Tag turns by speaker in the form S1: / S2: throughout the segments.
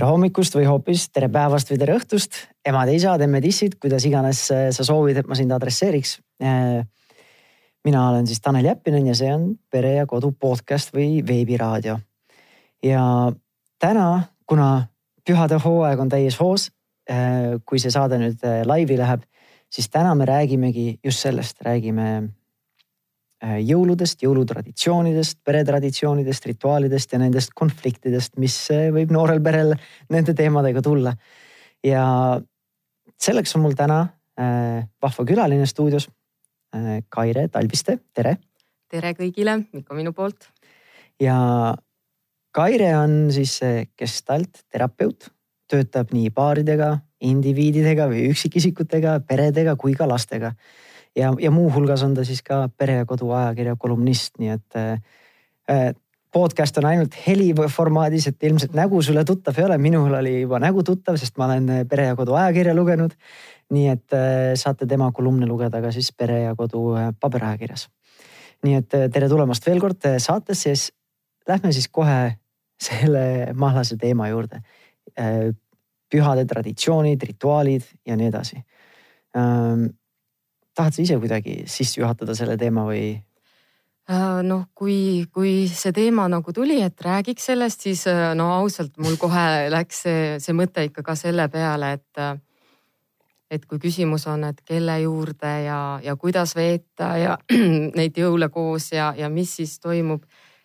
S1: tere hommikust või hoopis tere päevast või tere õhtust, emad-isad, emmed-issid, kuidas iganes äh, sa soovid, et ma sind adresseeriks. Äh, mina olen siis Tanel Jeppinen ja see on Pere ja Kodu podcast või veebiraadio. ja täna, kuna pühade hooaeg on täies hoos, äh, kui see saade nüüd laivi läheb, siis täna me räägimegi just sellest, räägime jõuludest, jõulutraditsioonidest, peretraditsioonidest, rituaalidest ja nendest konfliktidest, mis äh, võib noorel perel nende teemadega tulla. ja selleks on mul täna äh, vahva külaline stuudios äh,. Kaire Talviste, tere.
S2: tere kõigile, Mikko minu poolt.
S1: ja Kaire on siis gestalt terapeut, töötab nii paaridega, indiviididega või üksikisikutega, peredega kui ka lastega ja, ja muuhulgas on ta siis ka Pere ja Kodu ajakirja kolumnist, nii et äh, podcast on ainult heliformaadis, et ilmselt nägu sulle tuttav ei ole, minul oli juba nägu tuttav, sest ma olen Pere ja Kodu ajakirja lugenud. nii et äh, saate tema kolumne lugeda ka siis Pere ja Kodu äh, paberajakirjas. nii et äh, tere tulemast veel kord äh, saatesse, siis lähme siis kohe selle mahlase teema juurde äh,. pühade traditsioonid, rituaalid ja nii edasi ähm, tahad sa ise kuidagi sisse juhatada selle teema või?
S2: Äh, noh, kui, kui see teema nagu tuli, et räägiks sellest, siis äh, no ausalt mul kohe läks see, see mõte ikka ka selle peale, et äh, et kui küsimus on, et kelle juurde ja, ja kuidas veeta ja neid jõule koos ja, ja mis siis toimub.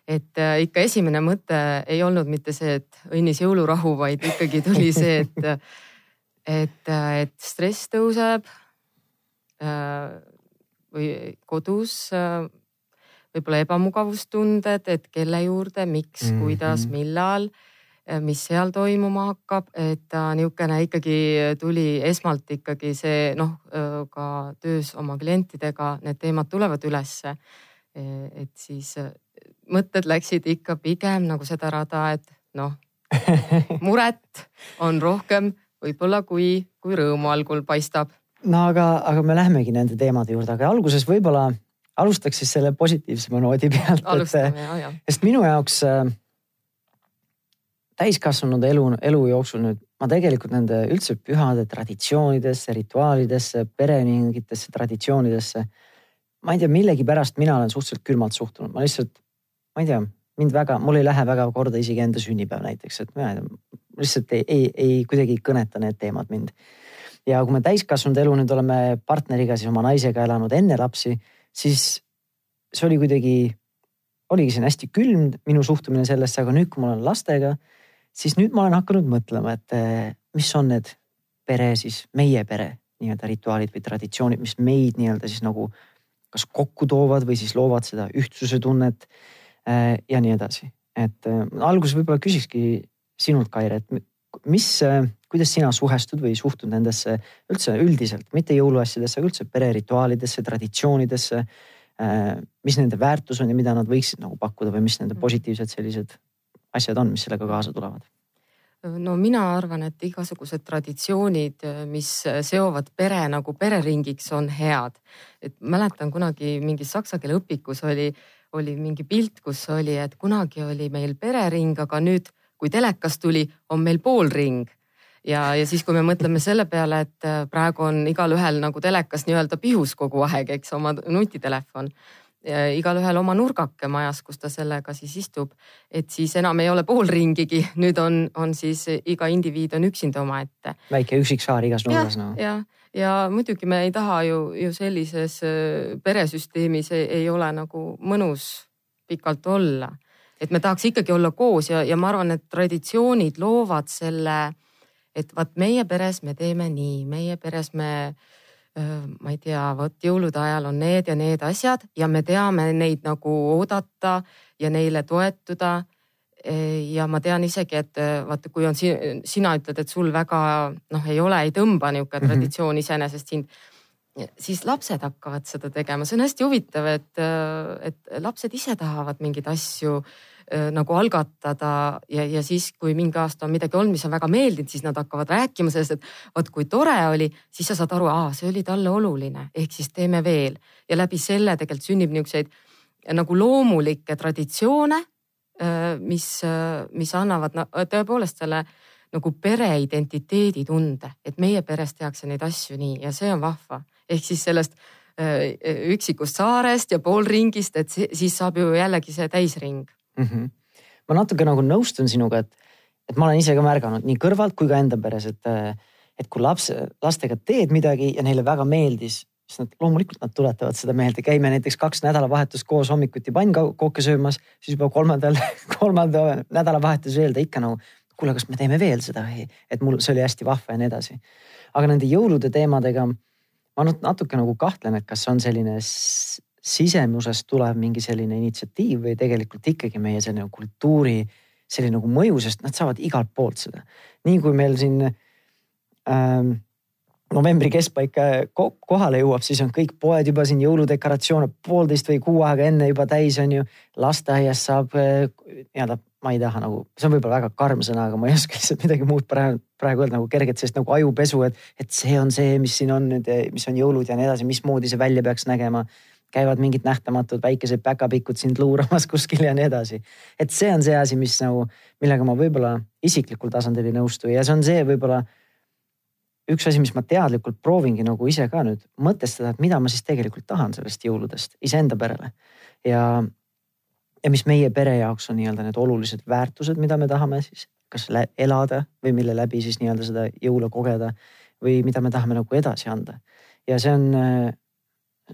S2: et ikka esimene mõte ei olnud mitte see, et õnnis jõulurahu, vaid ikkagi tuli see, et, et, et stress tõuseb või kodus äh, võib-olla ebamugavustunded, et kelle juurde, miks mm, -hmm. kuidas, millal, äh, mis seal toimuma hakkab, et ta niisugune ikkagi tuli esmalt ikkagi see noh, ka töös oma klientidega need teemad tulevad ülesse. et siis mõtted läksid ikka pigem nagu seda rada, et noh, muret on rohkem võib-olla kui, kui rõõmu algul paistab
S1: no aga, aga me lähemegi nende teemade juurde, aga alguses võib-olla alustaks siis selle positiivsema noodi pealt.
S2: alustame, ja,
S1: ja. sest minu jaoks äh, täiskasvanud elu, elu jooksul nüüd ma tegelikult nende üldse pühade traditsioonidesse, rituaalidesse, pere mingitesse traditsioonidesse. ma ei tea, millegipärast mina olen suhteliselt külmalt suhtunud, ma lihtsalt, ma ei tea, mind väga, mul ei lähe väga korda isegi enda sünnipäev näiteks, et ma lihtsalt ei, ei, ei kuidagi ei kõneta need teemad mind ja kui me täiskasvanud elu nüüd oleme partneriga, siis oma naisega elanud enne lapsi, siis see oli kuidagi, oligi siin hästi külm minu suhtumine sellesse, aga nüüd, kui ma olen lastega, siis nüüd ma olen hakanud mõtlema, et eh, mis on need pere siis, meie pere nii-öelda rituaalid või traditsioonid, mis meid nii-öelda siis nagu kas kokku toovad või siis loovad seda ühtsuse tunnet eh, ja nii edasi. et eh, alguses võib-olla küsikski sinult, Kaire, et mis, kuidas sina suhestud või suhtud nendesse üldse üldiselt, mitte jõuluasjadesse, aga üldse pererituaalidesse, traditsioonidesse. Äh, mis nende väärtus on ja mida nad võiksid nagu pakkuda või mis nende mm. positiivsed sellised asjad on, mis sellega kaasa tulevad?
S2: no mina arvan, et igasugused traditsioonid, mis seovad pere nagu pereringiks, on head. et mäletan kunagi mingis saksa keele õpikus oli, oli mingi pilt, kus oli, et kunagi oli meil perering, aga nüüd, kui telekas tuli, on meil poolring ja, ja siis, kui me mõtleme selle peale, et äh, praegu on igalühel nagu telekas nii-öelda pihus kogu aeg, eks oma nutitelefon. Igalühel oma nurgake majas, kus ta sellega siis istub, et siis enam ei ole poolringigi, nüüd on, on siis iga indiviid on üksinda omaette.
S1: väike üksiksaar igas nurgas
S2: no.. ja, ja muidugi me ei taha ju, ju sellises äh, peresüsteemis ei, ei ole nagu mõnus pikalt olla. et me tahaks ikkagi olla koos ja, ja ma arvan, et traditsioonid loovad selle et vaat meie peres me teeme nii, meie peres me ma ei tea, vot jõulude ajal on need ja need asjad ja me teame neid nagu oodata ja neile toetuda. E, ja ma tean isegi, et vaata, kui on sina ütled, et sul väga noh, ei ole, ei tõmba niisugune mm -hmm. traditsioon iseenesest sind siis lapsed hakkavad seda tegema, see on hästi huvitav, et, et lapsed ise tahavad mingeid asju nagu algatada ja, ja siis, kui mingi aasta on midagi olnud, mis on väga meeldinud, siis nad hakkavad rääkima sellest, et vot kui tore oli, siis sa saad aru, see oli talle oluline, ehk siis teeme veel ja läbi selle tegelikult sünnib niisuguseid nagu loomulikke traditsioone, äh, mis, mis annavad tõepoolest selle nagu pere identiteeditunde, et meie peres tehakse neid asju nii ja see on vahva. ehk siis sellest äh, üksikust saarest ja poolringist, et siis saab ju jällegi see täisring
S1: mm. -hmm. ma natuke nagu nõustun sinuga, et, et ma olen ise ka märganud nii kõrvalt kui ka enda peres, et, et kui laps, lastega teed midagi ja neile väga meeldis siis nad loomulikult nad tuletavad seda meelde, käime näiteks kaks nädalavahetust koos hommikuti pannkooke söömas, siis juba kolmandal, kolmanda nädalavahetuse öelda ikka nagu kuule, kas me teeme veel seda või, et mul, see oli hästi vahva ja nii edasi. aga nende jõulude teemadega ma natuke nagu kahtlen, et kas on selline sisemusest tulev mingi selline initsiatiiv või tegelikult ikkagi meie selline kultuuri selline nagu mõju, sest nad saavad igalt poolt seda. nii kui meil siin ähm, novembri keskpaika kohale jõuab, siis on kõik poed juba siin jõuludekoratsioone poolteist või kuu aega enne juba täis, on ju. lasteaias saab eh, nii-öelda, ma ei taha nagu, see on võib-olla väga karm sõna, aga ma ei oska lihtsalt midagi muud praegu, praegu öelda nagu kerget sellist nagu ajupesu, et, et see on see, mis siin on nüüd, mis on jõulud ja nii edasi, mismoodi see välja peaks nägema käivad mingid nähtamatud väikesed päkapikud sind luuramas kuskil ja nii edasi. et see on see asi, mis nagu, millega ma võib-olla isiklikul tasandil ei nõustu ja see on see võib-olla üks asi, mis ma teadlikult proovingi nagu ise ka nüüd mõtestada, et mida ma siis tegelikult tahan sellest jõuludest iseenda perele. ja, ja mis meie pere jaoks on nii-öelda need olulised väärtused, mida me tahame siis kas elada või mille läbi siis nii-öelda seda jõule kogeda või mida me tahame nagu edasi anda. ja see on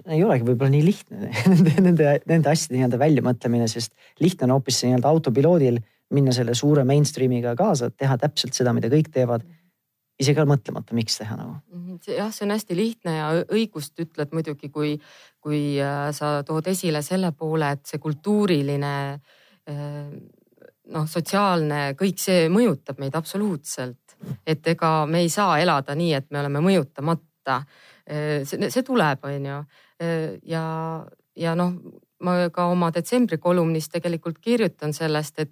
S1: ei olegi võib-olla nii lihtne nende, nende, asjade nii-öelda väljamõtlemine, sest lihtne on hoopis nii-öelda autopiloodil minna selle suure mainstream'iga kaasa, teha täpselt seda, mida kõik teevad isegi mõtlemata, miks teha nagu.
S2: Mhm, jah, see on hästi lihtne ja õigust ütled muidugi, kui, kui äh, sa tood esile selle poole, et see kultuuriline äh, noh, sotsiaalne, kõik see mõjutab meid absoluutselt. et ega me ei saa elada nii, et me oleme mõjutamata. Äh, see, see tuleb, on ju. ja, ja noh, ma ka oma detsembri kolumnis tegelikult kirjutan sellest, et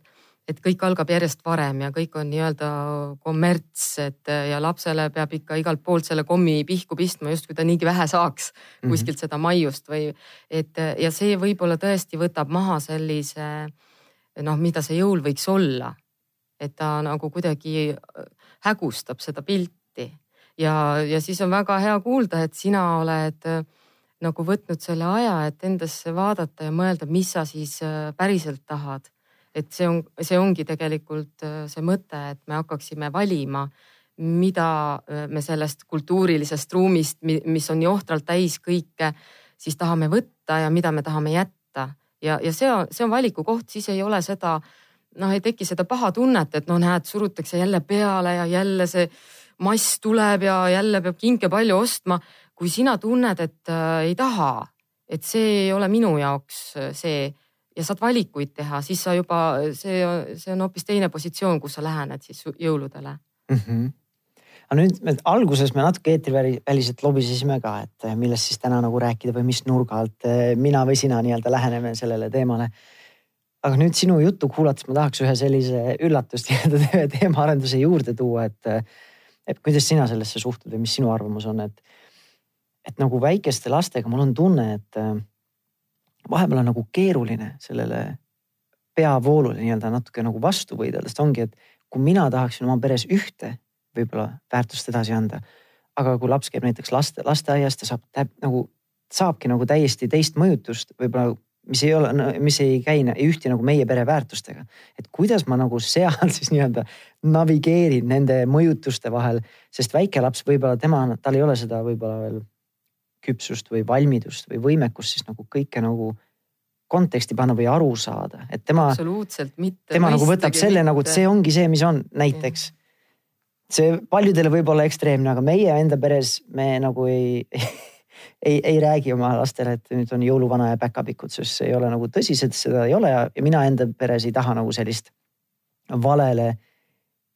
S2: et kõik algab järjest varem ja kõik on nii-öelda kommerts, et ja lapsele peab ikka igalt poolt selle kommi pihku pistma, justkui ta niigi vähe saaks mhm. kuskilt mm -hmm. seda maiust või et ja see võib-olla tõesti võtab maha sellise noh, mida see jõul võiks olla. et ta nagu kuidagi hägustab seda pilti ja, ja siis on väga hea kuulda, et sina oled nagu võtnud selle aja, et endasse vaadata ja mõelda, mis sa siis päriselt tahad et see on, see ongi tegelikult äh, see mõte, et me hakkaksime valima, mida äh, me sellest kultuurilisest ruumist, mis on johtralt täis kõike, siis tahame võtta ja mida me tahame jätta. ja, ja see on, see on valiku koht, siis ei ole seda, noh, ei teki seda paha tunnet, et no näed, surutakse jälle peale ja jälle see mass tuleb ja jälle peab kinke palju ostma. kui sina tunned, et äh, ei taha, et see ei ole minu jaoks äh, see ja saad valikuid teha, siis sa juba, see, see on hoopis teine positsioon, kus sa lähened siis jõuludele mm.
S1: -hmm aga nüüd me alguses me natuke eetriväliselt lobisesime ka, et eh, millest siis täna nagu rääkida või mis nurga alt eh, mina või sina nii-öelda läheneme sellele teemale. aga nüüd sinu juttu kuulates ma tahaks ühe sellise üllatust nii-öelda teemaarenduse juurde tuua, et, et kuidas sina sellesse suhtud või mis sinu arvamus on, et, et nagu väikeste lastega mul on tunne, et vahepeal on nagu keeruline sellele peavoolule nii-öelda natuke nagu vastu võidelda, sest ongi, et kui mina tahaksin oma peres ühte võib-olla väärtust edasi anda, aga kui laps käib näiteks laste, lasteaias, ta saab täp, nagu, saabki nagu täiesti teist mõjutust võib-olla, mis ei ole, mis ei käi, ei ühti nagu meie pere väärtustega. et kuidas ma nagu seal siis nii-öelda navigeerin nende mõjutuste vahel, sest väike laps võib-olla tema, tal ei ole seda võib-olla veel küpsust või valmidust või võimekust siis nagu kõike nagu konteksti panna või aru saada, et tema.
S2: absoluutselt mitte.
S1: tema nagu võtab selle mitte. nagu, et see ongi see, mis on näiteks. see paljudele võib olla ekstreemne, aga meie enda peres me nagu ei ei, ei räägi oma lastele, et nüüd on jõuluvana ja päkapikud, sest see ei ole nagu tõsiselt, seda ei ole ja, mina enda peres ei taha nagu sellist valele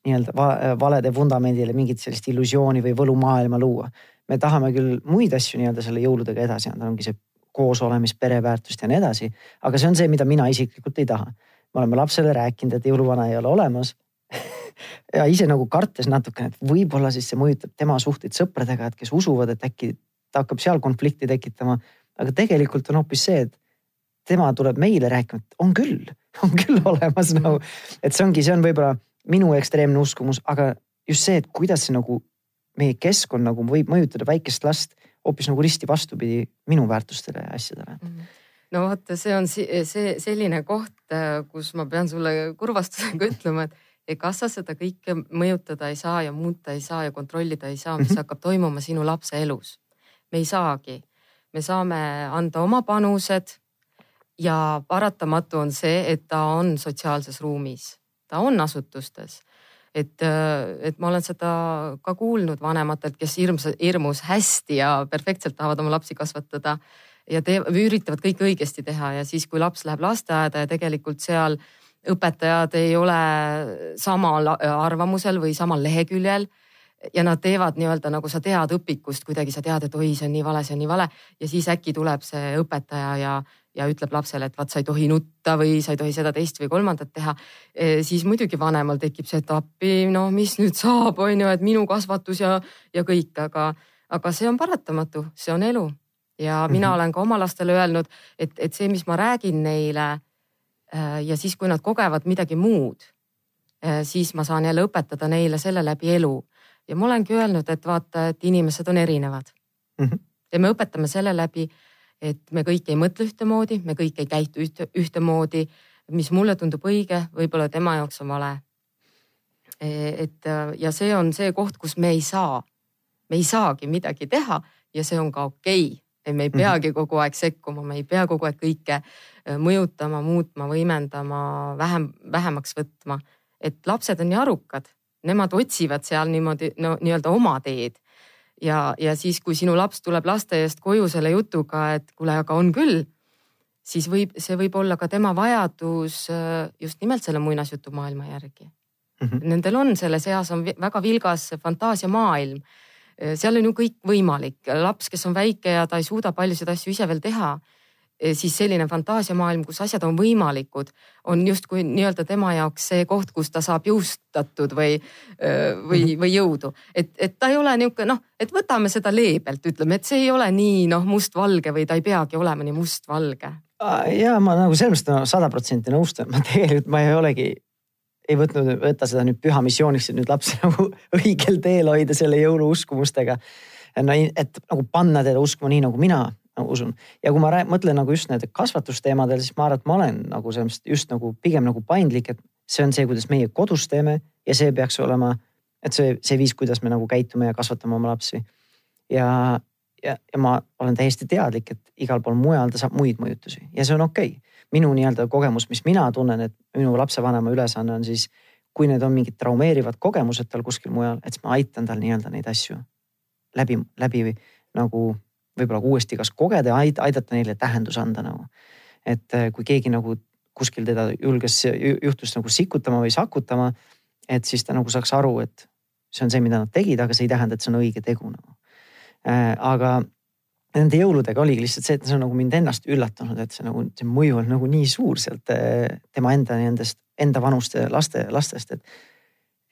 S1: nii-öelda valede vundamendile mingit sellist illusiooni või võlumaailma luua me tahame küll muid asju nii-öelda selle jõuludega edasi anda, ongi see koosolemist, pereväärtust ja nii edasi. aga see on see, mida mina isiklikult ei taha. me oleme lapsele rääkinud, et jõuluvana ei ole olemas ja ise nagu kartes natukene, et võib-olla siis see mõjutab tema suhteid sõpradega, et kes usuvad, et äkki ta hakkab seal konflikti tekitama. aga tegelikult on hoopis see, et tema tuleb meile rääkima, et on küll, on küll olemas nagu, et see ongi, see on võib-olla minu ekstreemne uskumus, aga just see, et kuidas see nagu meie keskkond nagu võib mõjutada väikest last hoopis nagu risti vastupidi minu väärtustele ja asjadele mm.
S2: no vaata, see on see selline koht, kus ma pean sulle kurvastusega ütlema, et kas sa seda kõike mõjutada ei saa ja muuta ei saa ja kontrollida ei saa, mis -hmm. hakkab toimuma sinu lapse elus. Me ei saagi, me saame anda oma panused ja paratamatu on see, et ta on sotsiaalses ruumis, ta on asutustes. Et, et ma olen seda ka kuulnud vanematelt, kes hirmus, hirmus hästi ja perfektselt tahavad oma lapsi kasvatada ja teevad, üritavad kõike õigesti teha ja siis, kui laps läheb lasteaeda ja tegelikult seal õpetajad ei ole samal arvamusel või samal leheküljel ja nad teevad nii-öelda nagu sa tead õpikust kuidagi, sa tead, et oi, see on nii vale, see on nii vale ja siis äkki tuleb see õpetaja ja, ja ütleb lapsele, et vaat sa ei tohi nutta või sa ei tohi seda, teist või kolmandat teha. E, siis muidugi vanemal tekib see, et appi, no mis nüüd saab, on ju, et minu kasvatus ja, ja kõik, aga, aga see on paratamatu, see on elu. ja mina mm -hmm. olen ka oma lastele öelnud, et, et see, mis ma räägin neile Äh, ja siis, kui nad kogevad midagi muud, äh, siis ma saan jälle õpetada neile selle läbi elu. Ja ma olengi öelnud, et vaata, et inimesed on erinevad mm. -hmm. ja me õpetame selle läbi, et me kõik ei mõtle ühtemoodi, me kõik ei käitu ühte, ühtemoodi. mis mulle tundub õige, võib-olla tema jaoks on vale. E, et ja see on see koht, kus me ei saa, me ei saagi midagi teha ja see on ka okei okay et me ei mhm. peagi kogu aeg sekkuma, me ei pea kogu aeg kõike äh, mõjutama, muutma, võimendama, vähem, vähemaks võtma. et lapsed on nii arukad, nemad otsivad seal niimoodi no nii-öelda oma teed. ja, ja siis, kui sinu laps tuleb lasteaiast koju selle jutuga, et kuule, aga on küll, siis võib, see võib olla ka tema vajadus äh, just nimelt selle muinasjutumaailma järgi mm. -hmm. Nendel on selles eas on väga vilgas fantaasiamaailm Äh, seal on ju kõik võimalik, laps, kes on väike ja ta ei suuda paljusid asju ise veel teha, siis selline fantaasiamaailm, kus asjad on võimalikud, on justkui nii-öelda tema jaoks see koht, kus ta saab jõustatud või, või, mhm. või jõudu. et, et ta ei ole niisugune noh, et võtame seda leebelt, ütleme, et see ei ole nii noh, mustvalge või ta ei peagi olema nii mustvalge.
S1: ja ma nagu selles mõttes sada protsenti nõustun, ma tegelikult ma ei olegi ei võtnud, võta seda nüüd püha missiooniks, et nüüd lapsi nagu õigel teel hoida selle jõuluuskumustega. no et nagu panna teda uskuma nii, nagu mina nagu usun. ja kui ma rääg, mõtlen nagu just nende kasvatusteemadel, siis ma arvan, et ma olen nagu selles mõttes just nagu pigem nagu paindlik, et see on see, kuidas meie kodus teeme ja see peaks olema, et see, see viis, kuidas me nagu käitume ja kasvatame oma lapsi. ja, ja, ja ma olen täiesti teadlik, et igal pool mujal ta saab muid mõjutusi ja see on okei okay minu nii-öelda kogemus, mis mina tunnen, et minu lapsevanema ülesanne on siis, kui need on mingid traumeerivad kogemused tal kuskil mujal, et siis ma aitan tal nii-öelda neid asju läbi, läbi nagu võib-olla uuesti kas kogeda ja aidata neile tähendus anda nagu. et äh, kui keegi nagu kuskil teda julges, juhtus nagu sikutama või sakutama, et siis ta nagu saaks aru, et see on see, mida nad tegid, aga see ei tähenda, et see on õige tegu nagu. Äh, aga nende jõuludega oligi lihtsalt see, et see on nagu mind ennast üllatanud, et see nagu see mõju on nagu nii suur sealt eh, tema enda nendest enda vanuste laste, lastest, et.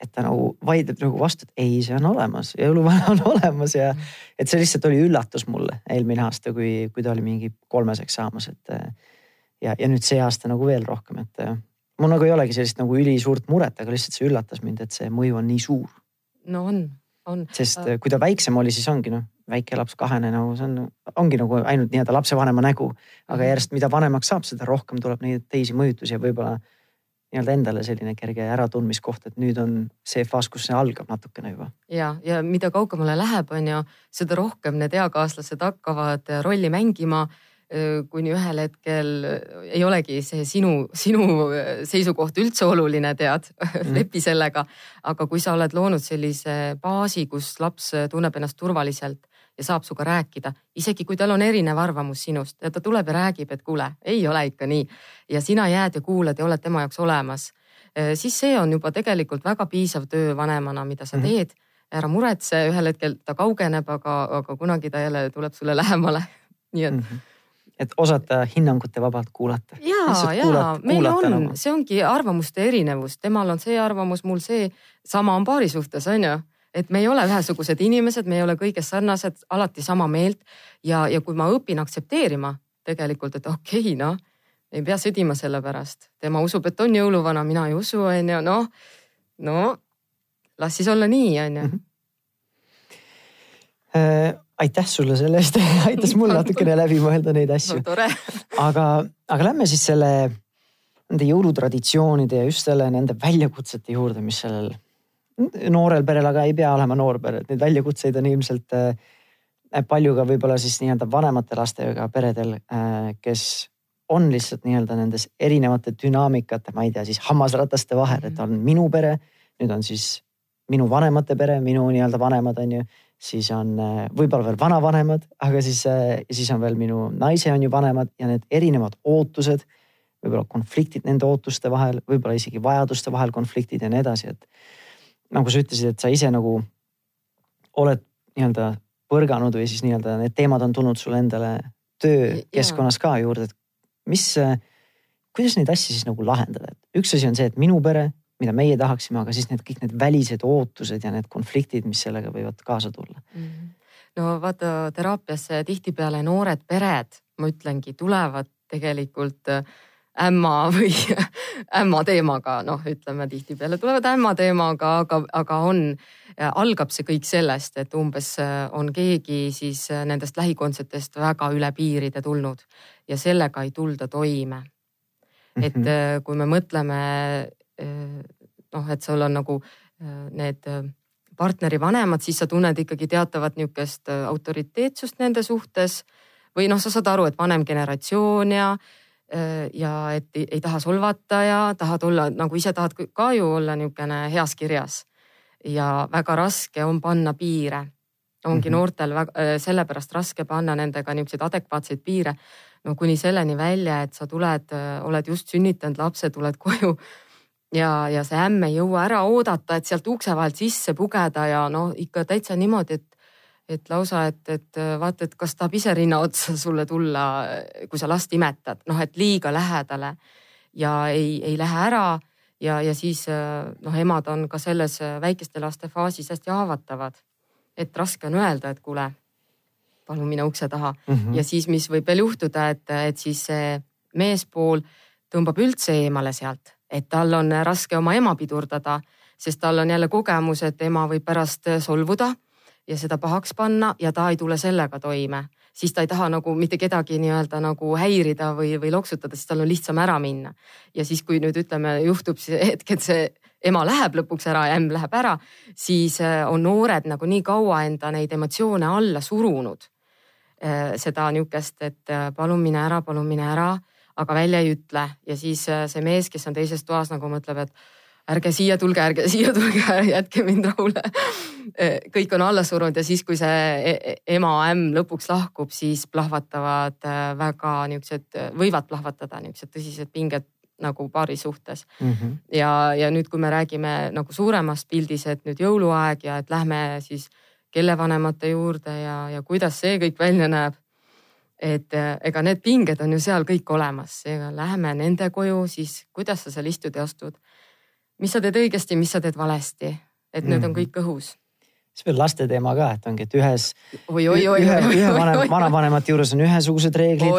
S1: Et ta nagu vaidleb nagu vastu, et ei, see on olemas, jõuluvana on olemas ja et see lihtsalt oli üllatus mulle eelmine aasta, kui, kui ta oli mingi kolmeseks saamas, et. ja, ja nüüd see aasta nagu veel rohkem, et mul nagu ei olegi sellist nagu ülisuurt muret, aga lihtsalt see üllatas mind, et see mõju on nii suur.
S2: no on, on.
S1: sest kui ta väiksem oli, siis ongi noh väike laps kahene nagu see on, ongi nagu ainult nii-öelda lapsevanema nägu. aga mhm. järjest, mida vanemaks saab, seda rohkem tuleb neid teisi mõjutusi ja võib-olla nii-öelda endale selline kerge äratundmiskoht, et nüüd on see faas, kus see algab natukene juba.
S2: ja, ja mida kaugemale läheb, on ju, seda rohkem need eakaaslased hakkavad rolli mängima kuni ühel hetkel ei olegi see sinu, sinu seisukoht üldse oluline, tead mm., lepi sellega. aga kui sa oled loonud sellise baasi, kus laps tunneb ennast turvaliselt ja saab sinuga rääkida, isegi kui tal on erinev arvamus sinust ja ta tuleb ja räägib, et kuule, ei ole ikka nii ja sina jääd ja kuulad ja oled tema jaoks olemas, eh, siis see on juba tegelikult väga piisav töö vanemana, mida sa mhm. teed. ära muretse, ühel hetkel ta kaugeneb, aga, aga kunagi ta jälle tuleb sulle lähemale. nii et mm. -hmm
S1: et osata hinnangute vabalt kuulata.
S2: ja, ja meil on nagu., see ongi arvamuste erinevus, temal on see arvamus, mul see, sama on paari suhtes, on ju et me ei ole ühesugused inimesed, me ei ole kõiges sarnased, alati sama meelt ja, ja kui ma õpin aktsepteerima tegelikult, et okei okay,, noh, ei pea sõdima selle pärast, tema usub, et on jõuluvana, mina ei usu, on ju, noh no las siis olla nii, on ju. Mhm.
S1: Äh, aitäh sulle selle eest aitas mul natukene läbi mõelda neid asju
S2: no,.
S1: aga, aga lähme siis selle, nende jõulutraditsioonide ja just selle, nende väljakutsete juurde, mis sellel noorel perel, aga ei pea olema noor pere, et neid väljakutseid on ilmselt äh, palju ka võib-olla siis nii-öelda vanemate lastega peredel, äh, kes on lihtsalt nii-öelda nendes erinevate dünaamikate, ma ei tea, siis hammasrataste vahel, et on minu pere, nüüd on siis minu vanemate pere, minu nii-öelda vanemad on ju, siis on äh, võib-olla veel vanavanemad, aga siis, siis on veel minu naise on ju vanemad. Ja need erinevad ootused, võib-olla konfliktid nende ootuste vahel, võib-olla isegi vajaduste vahel konfliktid ja nii edasi, et nagu sa ütlesid, et sa ise nagu oled nii-öelda põrganud või siis nii-öelda need teemad on tulnud sulle endale töökeskkonnas ka juurde, et mis, kuidas neid asju siis nagu lahendada, et üks asi on see, et minu pere, mida meie tahaksime, aga siis need kõik need välised ootused ja need konfliktid, mis sellega võivad kaasa tulla mm. -hmm.
S2: no vaata teraapiasse tihtipeale noored pered, ma ütlengi, tulevad tegelikult äh, ämma või ämma teemaga, noh, ütleme tihtipeale tulevad ämma teemaga, aga, aga on, algab see kõik sellest, et umbes äh, on keegi siis äh, nendest lähikondsetest väga üle piiride tulnud ja sellega ei tulda toime. et mm -hmm. kui me mõtleme noh, et sul on nagu need partneri vanemad, siis sa tunned ikkagi teatavat niisugust autoriteetsust nende suhtes või noh, sa saad aru, et vanem generatsioon ja Äh, ja et ei, ei taha solvata ja tahad olla nagu ise tahad ka ju olla niisugune heas kirjas. ja väga raske on panna piire. ongi mm -hmm. noortel väga, äh, sellepärast raske panna nendega niisuguseid adekvaatseid piire. no kuni selleni välja, et sa tuled, äh, oled just sünnitanud lapse, tuled koju ja, ja see ämm ei jõua ära oodata, et sealt ukse vahelt sisse pugeda ja no ikka täitsa niimoodi, et et lausa, et, et äh, vaata, et kas tahab ise rinna otsa sulle tulla, kui sa last imetad, noh, et liiga lähedale ja ei, ei lähe ära ja, ja siis äh, noh, emad on ka selles äh, väikeste laste faasis hästi haavatavad. et raske on öelda, et kuule, palun mine ukse taha mm -hmm. ja siis, mis võib veel juhtuda, et, et siis see meespool tõmbab üldse eemale sealt, et tal on raske oma ema pidurdada, sest tal on jälle kogemus, et ema võib pärast solvuda ja seda pahaks panna ja ta ei tule sellega toime, siis ta ei taha nagu mitte kedagi nii-öelda nagu häirida või, või loksutada, siis tal on lihtsam ära minna. ja siis, kui nüüd ütleme, juhtub see hetk, et see ema läheb lõpuks ära ja ämm läheb ära, siis äh, on noored nagu nii kaua enda neid emotsioone alla surunud. Äh, seda nihukest, et äh, palun mine ära, palun mine ära, aga välja ei ütle ja siis see mees, kes on teises toas nagu mõtleb, et ärge siia tulge, ärge siia tulge, jätke mind rahule. kõik on alla surunud ja siis, kui see e-, e-, ema ämm lõpuks lahkub, siis plahvatavad äh, väga niisugused, võivad plahvatada niisugused tõsised pinged nagu paari suhtes mm. -hmm. ja, ja nüüd, kui me räägime nagu suuremas pildis, et nüüd jõuluaeg ja et lähme siis kelle vanemate juurde ja, ja kuidas see kõik välja näeb. et äh, ega need pinged on ju seal kõik olemas, seega läheme nende koju, siis kuidas sa seal istud ja astud mis sa teed õigesti, mis sa teed valesti, et need mm. on kõik õhus.
S1: Siis veel laste teema ka, et ongi, et ühes, ühe, ühe vanem, vanavanemate juures on ühesugused reeglid,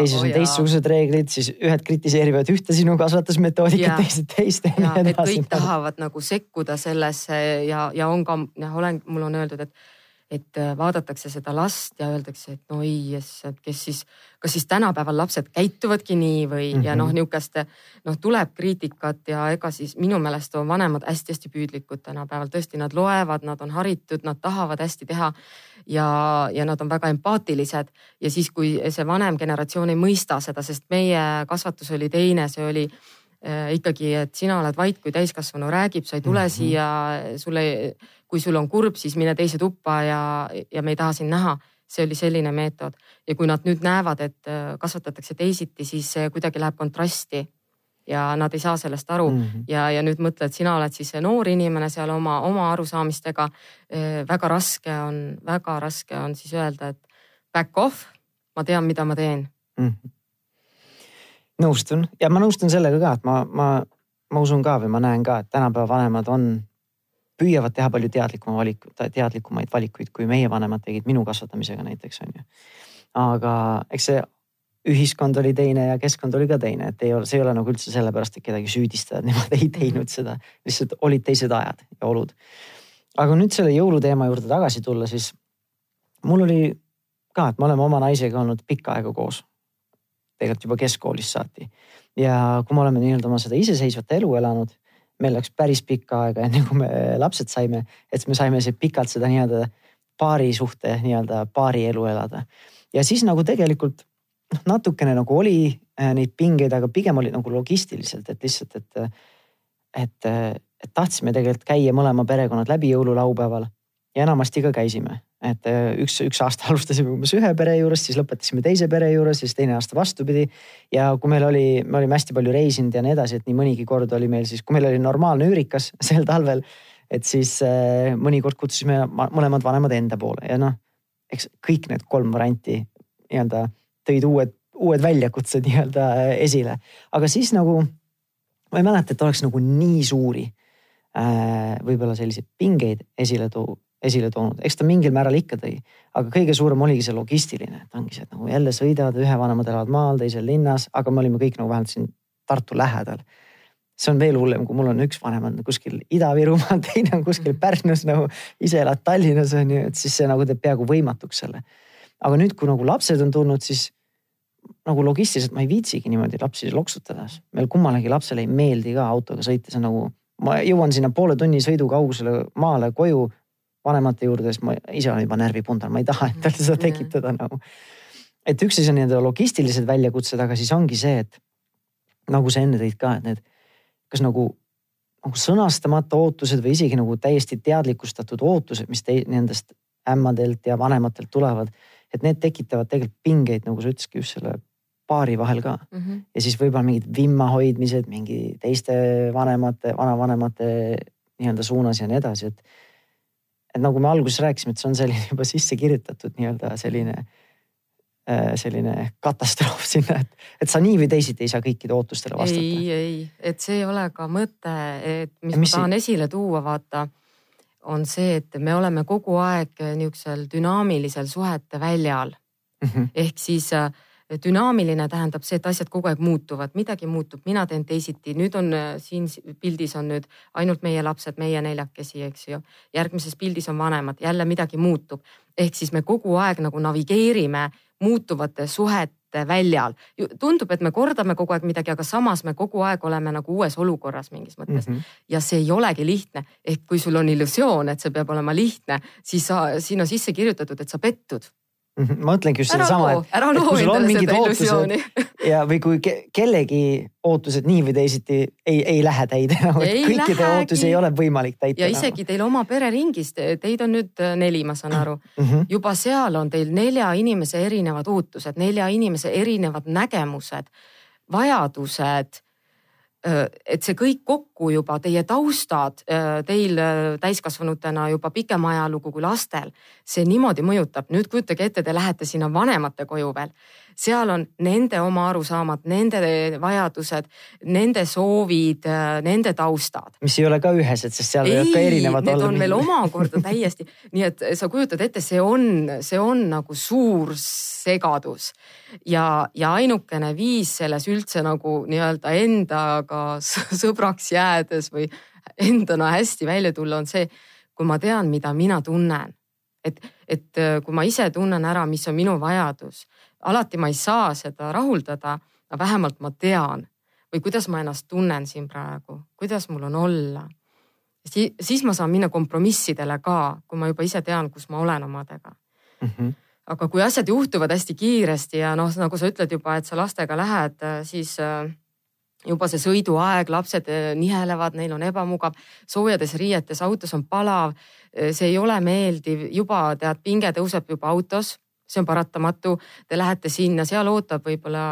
S1: teises on teistsugused reeglid, siis ühed kritiseerivad ühte sinu kasvatusmetoodikat, teised teist
S2: ja nii edasi. kõik tahavad nagu sekkuda sellesse ja, ja on ka, noh, olen, mul on öeldud, et et äh, vaadatakse seda last ja öeldakse, et no ei, kes siis, kas siis tänapäeval lapsed käituvadki nii või mm, -hmm. ja noh, mhm. nihukest noh, tuleb kriitikat ja ega siis minu meelest on vanemad hästi-hästi püüdlikud tänapäeval, tõesti, nad loevad, nad on haritud, nad tahavad hästi teha ja, ja nad on väga empaatilised ja siis, kui see vanem generatsioon ei mõista seda, sest meie kasvatus oli teine, see oli ikkagi, et sina oled vait, kui täiskasvanu räägib, sa ei tule mm -hmm. siia, sulle kui sul on kurb, siis mine teise tuppa ja, ja me ei taha sind näha. see oli selline meetod ja kui nad nüüd näevad, et äh, kasvatatakse teisiti, siis see kuidagi läheb kontrasti ja nad ei saa sellest aru mm -hmm. ja, ja nüüd mõtle, et sina oled siis noor inimene seal oma, oma arusaamistega. Äh, väga raske on, väga raske on siis öelda, et back off, ma tean, mida ma teen mm. -hmm.
S1: Nõustun ja ma nõustun sellega ka, et ma, ma, ma usun ka või ma näen ka, et tänapäeva vanemad on püüavad teha palju teadlikuma valiku, teadlikumaid valikuid, kui meie vanemad tegid minu kasvatamisega näiteks on ju. aga eks see ühiskond oli teine ja keskkond oli ka teine, et ei ole, see ei ole nagu üldse sellepärast, et kedagi süüdistada, et nemad ei teinud seda, lihtsalt olid teised ajad ja olud. aga nüüd selle jõuluteema juurde tagasi tulla, siis mul oli ka, et me oleme oma naisega olnud pikka aega koos. Tegelikult juba keskkoolist saati ja kui me oleme nii-öelda oma seda iseseisvat elu elanud, meil läks päris pikka aega, enne kui me lapsed saime, et me saime pikalt seda nii-öelda paari suhte nii-öelda paari elu elada. ja siis nagu tegelikult noh, natukene nagu oli äh, neid pingeid, aga pigem oli nagu logistiliselt, et lihtsalt, et, et, et tahtsime tegelikult käia mõlema perekonnad läbi jõululaupäeval ja enamasti ka käisime, et äh, üks, üks aasta alustasime umbes ühe pere juures, siis lõpetasime teise pere juures, siis teine aasta vastupidi. ja kui meil oli, me olime hästi palju reisinud ja nii edasi, et nii mõnigi kord oli meil siis, kui meil oli normaalne üürikas sel talvel, et siis äh, mõnikord kutsusime mõlemad vanemad enda poole ja noh, eks kõik need kolm varianti nii-öelda tõid uued, uued väljakutsed nii-öelda äh, esile. aga siis nagu ma ei mäleta, et oleks nagu nii suuri äh, võib-olla selliseid pingeid esile too, esile toonud, eks ta mingil määral ikka tõi, aga kõige suurem oligi see logistiline, et ongi see, et nagu jälle sõidavad, ühevanemad elavad maal, teisel linnas, aga me olime kõik nagu vähemalt siin Tartu lähedal. see on veel hullem, kui mul on üks vanem on kuskil Ida-Virumaal, teine on kuskil Pärnus nagu, ise elad Tallinnas on ju, et siis see nagu teeb peaaegu võimatuks selle aga nüüd, kui nagu lapsed on tulnud, siis nagu logistiliselt ma ei viitsigi niimoodi lapsi loksutada. meil kummalegi lapsele ei meeldi ka autoga sõita, see on nagu, ma jõuan sinna poole tunni sõidu kaugusele maale koju vanemate juurde, siis ma ise olen juba närvipundar, ma ei taha endale seda tekitada nagu. et üks asi on nii-öelda logistilised väljakutsed, aga siis ongi see, et nagu sa enne tõid ka, et need, kas nagu, nagu sõnastamata ootused või isegi nagu täiesti teadlikustatud ootused, mis te, nendest ämmadelt ja vanematelt tulevad et need tekitavad tegelikult pingeid, nagu sa ütlesidki just selle paari vahel ka mm. -hmm. ja siis võib-olla mingid vimma hoidmised mingi teiste vanemate, vanavanemate nii-öelda suunas ja nii edasi, et. Et nagu me alguses rääkisime, et see on selline juba sisse kirjutatud nii-öelda selline äh, selline katastroof sinna, et, et sa nii või teisiti ei saa kõikide ootustele vastata.
S2: ei, ei, et see ei ole ka mõte, et mis, mis ma tahan see... esile tuua, vaata on see, et me oleme kogu aeg niisugusel dünaamilisel suhete väljal mm. -hmm. ehk siis äh, dünaamiline tähendab see, et asjad kogu aeg muutuvad, midagi muutub, mina teen teisiti, nüüd on äh, siin pildis on nüüd ainult meie lapsed, meie neljakesi, eks ju. järgmises pildis on vanemad, jälle midagi muutub. ehk siis me kogu aeg nagu navigeerime muutuvate suhete väljal. tundub, et me kordame kogu aeg midagi, aga samas me kogu aeg oleme nagu uues olukorras mingis mõttes mm. -hmm. ja see ei olegi lihtne. ehk kui sul on illusioon, et see peab olema lihtne, siis sa, siin on sisse kirjutatud, et sa pettud.
S1: Ma mõtlengi just sedasama, et, kui sul on mingid ootused ja, või kui ke, kellegi ootused nii või teisiti ei, ei lähe täide nagu, et kõikide ootusi ei ole võimalik täita.
S2: ja isegi teil oma pereringis, teid on nüüd äh, neli, ma saan aru mm, -hmm. juba seal on teil nelja inimese erinevad ootused, nelja inimese erinevad nägemused, vajadused et see kõik kokku juba, teie taustad, teil täiskasvanutena juba pikem ajalugu kui lastel, see niimoodi mõjutab. nüüd kujutage ette, te lähete sinna vanemate koju veel seal on nende oma arusaamad, nende vajadused, nende soovid, nende taustad.
S1: mis ei ole ka ühesed, sest seal võivad ka erinevad
S2: olla. Need on veel omakorda täiesti, nii et sa kujutad ette, see on, see on nagu suur segadus ja, ja ainukene viis selles üldse nagu nii-öelda endaga sõbraks jäädes või endana hästi välja tulla, on see, kui ma tean, mida mina tunnen et, et kui ma ise tunnen ära, mis on minu vajadus alati ma ei saa seda rahuldada, aga vähemalt ma tean või kuidas ma ennast tunnen siin praegu, kuidas mul on olla si. siis ma saan minna kompromissidele ka, kui ma juba ise tean, kus ma olen omadega mm. -hmm. aga kui asjad juhtuvad hästi kiiresti ja noh, nagu sa ütled juba, et sa lastega lähed, siis äh, juba see sõiduaeg, lapsed äh, nihelevad, neil on ebamugav, soojades riietes, autos on palav. Äh, see ei ole meeldiv, juba tead, pinge tõuseb juba autos see on paratamatu. Te lähete sinna, seal ootab võib-olla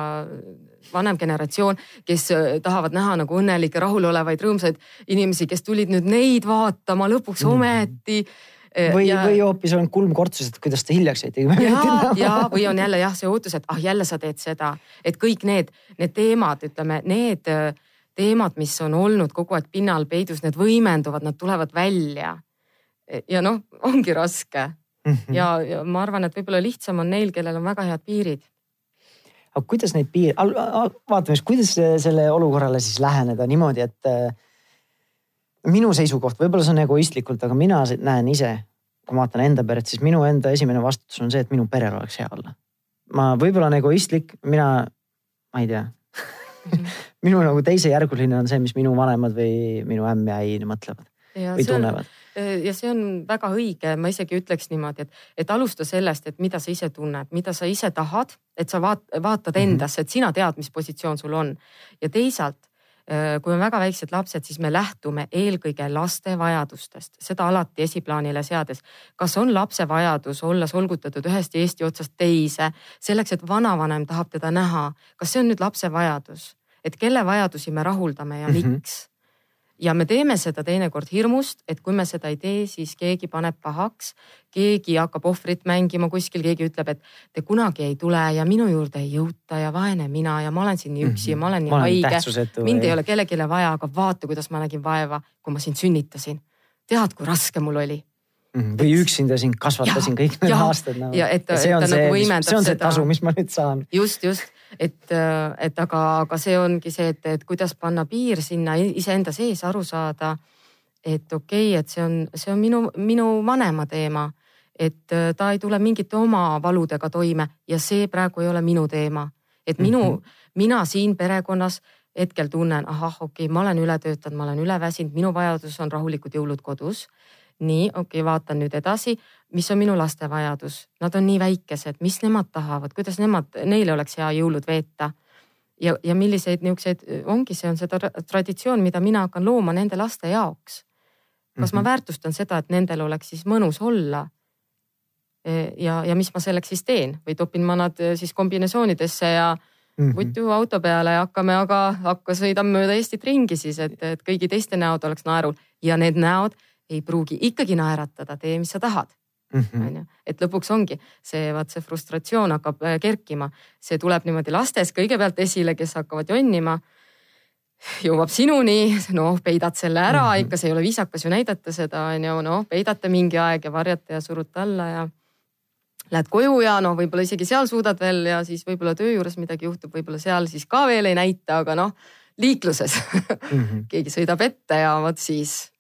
S2: vanem generatsioon, kes äh, tahavad näha nagu õnnelikke, rahulolevaid, rõõmsaid inimesi, kes tulid nüüd neid vaatama lõpuks mm. ometi
S1: äh, või ja..., või hoopis on kulm kortsus, et kuidas te hiljaks jäite.
S2: ja, ja või on jälle jah, see ootus, et ah jälle sa teed seda, et kõik need, need teemad, ütleme need äh, teemad, mis on olnud kogu aeg pinnal peidus, need võimenduvad, nad tulevad välja. ja noh, ongi raske mm. -hmm. ja, ja ma arvan, et võib-olla lihtsam on neil, kellel on väga head piirid.
S1: aga kuidas neid piir, vaatame siis, kuidas selle olukorrale siis läheneda niimoodi, et äh, minu seisukoht, võib-olla see on egoistlikult, aga mina näen ise, kui ma vaatan enda peret, siis minu enda esimene vastutus on see, et minu perel oleks hea olla. ma võib-olla olen egoistlik, mina, ma ei tea mhm. minu nagu teisejärguline on see, mis minu vanemad või minu ämm ja äi mõtlevad ja või tunnevad on
S2: Äh, ja see on väga õige, ma isegi ütleks niimoodi, et, et alusta sellest, et mida sa ise tunned, mida sa ise tahad, et sa vaat, vaatad mhm. endasse, et sina tead, mis positsioon sul on. ja teisalt, äh, kui on väga väiksed lapsed, siis me lähtume eelkõige laste vajadustest, seda alati esiplaanile seades. kas on lapse vajadus olla solgutatud ühest Eesti otsast teise selleks, et vanavanem tahab teda näha, kas see on nüüd lapse vajadus, et kelle vajadusi me rahuldame ja mm -hmm. Ja me teeme seda teinekord hirmust, et kui me seda ei tee, siis keegi paneb pahaks, keegi hakkab ohvrit mängima kuskil, keegi ütleb, et te kunagi ei tule ja minu juurde ei jõuta ja vaene mina ja ma olen siin nii üksi ja ma olen nii ma haige. mind ei ole kellelegi vaja, aga vaata, kuidas ma nägin vaeva, kui ma sind sünnitasin. tead, kui raske mul oli
S1: Mhm. või üksinda sind kasvatasin kõik need aastad
S2: nagu.. ja et, et ta nagu võimendab
S1: seda. see on see tasu, mis ma nüüd saan.
S2: just, just, et, et aga, aga see ongi see, et, et kuidas panna piir sinna iseenda sees aru saada. et okei okay,, et see on, see on minu, minu vanema teema, et äh, ta ei tule mingite oma valudega toime ja see praegu ei ole minu teema. et minu mm, -hmm. mina siin perekonnas hetkel tunnen, ahah, okei okay,, ma olen üle töötanud, ma olen üle väsinud, minu vajadus on rahulikud jõulud kodus nii, okei okay,, vaatan nüüd edasi, mis on minu laste vajadus, nad on nii väikesed, mis nemad tahavad, kuidas nemad, neile oleks hea jõulud veeta. ja, ja milliseid niisuguseid, ongi, see on seda traditsioon, mida mina hakkan looma nende laste jaoks. kas mm -hmm. ma mhm. väärtustan seda, et nendel oleks siis mõnus olla? E, ja, ja mis ma selleks siis teen või topin ma nad e, siis kombinesoonidesse ja mm -hmm. vutu auto peale ja hakkame, aga hakka sõidame mööda Eestit ringi siis, et, et kõigi teiste näod oleks naerul ja need näod ei pruugi ikkagi naeratada, tee, mis sa tahad. Onju, et lõpuks ongi see, vaat see frustratsioon hakkab äh, kerkima, see tuleb niimoodi lastes kõigepealt esile, kes hakkavad jonnima. jõuab sinuni, noh, peidad selle ära mm, -hmm. ikka see ei ole viisakas ju näidata seda onju, noh, peidate mingi aeg ja varjate ja surute alla ja. Lähed koju ja noh, võib-olla isegi seal suudad veel ja siis võib-olla töö juures midagi juhtub, võib-olla seal siis ka veel ei näita, aga noh, liikluses mm -hmm. keegi sõidab ette ja vot siis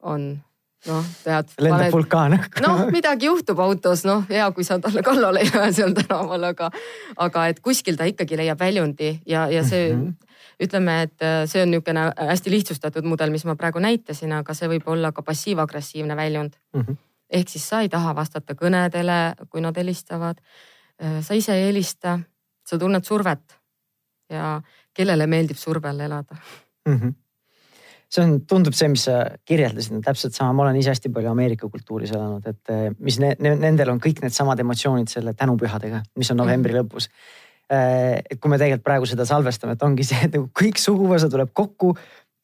S2: on noh, tead.
S1: lendab vulkaan õhku.
S2: noh, midagi juhtub autos, noh, hea, kui sa talle kallale ei lähe seal tänaval, aga, aga et kuskil ta ikkagi leiab väljundi ja, ja see mm, -hmm. ütleme, et äh, see on niisugune hästi lihtsustatud mudel, mis ma praegu näitasin, aga see võib olla ka passiiv-agressiivne väljund mm. -hmm. ehk siis sa ei taha vastata kõnedele, kui nad helistavad. Äh, sa ise ei helista, sa tunned survet ja kellele meeldib surve all elada mm. -hmm
S1: see on, tundub see, mis sa kirjeldasid, on täpselt sama, ma olen ise hästi palju Ameerika kultuuris elanud, et eh, mis ne, ne, nendel on kõik needsamad emotsioonid selle tänupühadega, mis on novembri mhm. lõpus. Eh, et kui me tegelikult praegu seda salvestame, et ongi see, et nagu kõik suguvõsa tuleb kokku,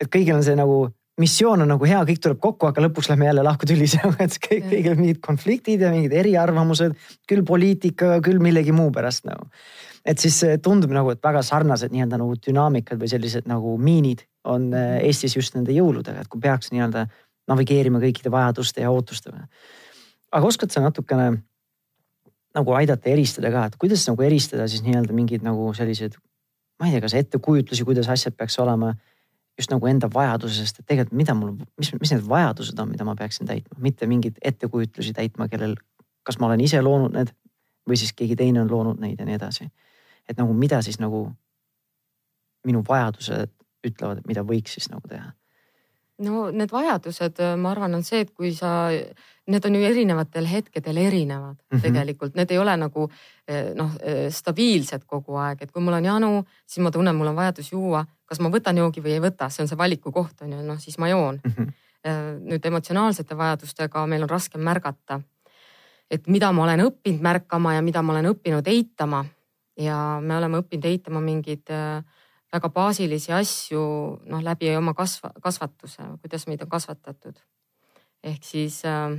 S1: et kõigil on see nagu missioon on nagu hea, kõik tuleb kokku, aga lõpuks lähme jälle lahku tülisema, et kõik, kõigil on mingid konfliktid ja mingid eriarvamused, küll poliitikaga, küll millegi muu pärast nagu. et siis tundub nagu, et väga sarnased nii-öelda nagu dünaamikad või sellised nagu miinid on äh, Eestis just nende jõuludega, et kui peaks nii-öelda navigeerima kõikide vajaduste ja ootustega. aga oskad sa natukene nagu aidata eristada ka, et kuidas nagu eristada siis nii-öelda mingeid nagu selliseid, ma ei tea, kas ettekujutlusi, kuidas asjad peaks olema just nagu enda vajadusest, et tegelikult mida mul, mis, mis need vajadused on, mida ma peaksin täitma, mitte mingeid ettekujutlusi täitma, kellel, kas ma olen ise loonud need või siis keegi teine on loonud neid ja nii edasi. et nagu mida siis nagu minu vajadused ütlevad, et mida võiks siis nagu teha?
S2: no need vajadused, ma arvan, on see, et kui sa, need on ju erinevatel hetkedel erinevad mm -hmm. tegelikult, need ei ole nagu eh, noh, eh, stabiilsed kogu aeg, et kui mul on janu, siis ma tunnen, mul on vajadus juua, kas ma võtan joogi või ei võta, see on see valiku koht on ju, noh siis ma joon mm. -hmm. nüüd emotsionaalsete vajadustega meil on raskem märgata. et mida ma olen õppinud märkama ja mida ma olen õppinud eitama ja me oleme õppinud eitama mingeid äh, väga baasilisi asju noh, läbi oma kasva, kasvatuse, kuidas meid on kasvatatud. ehk siis äh,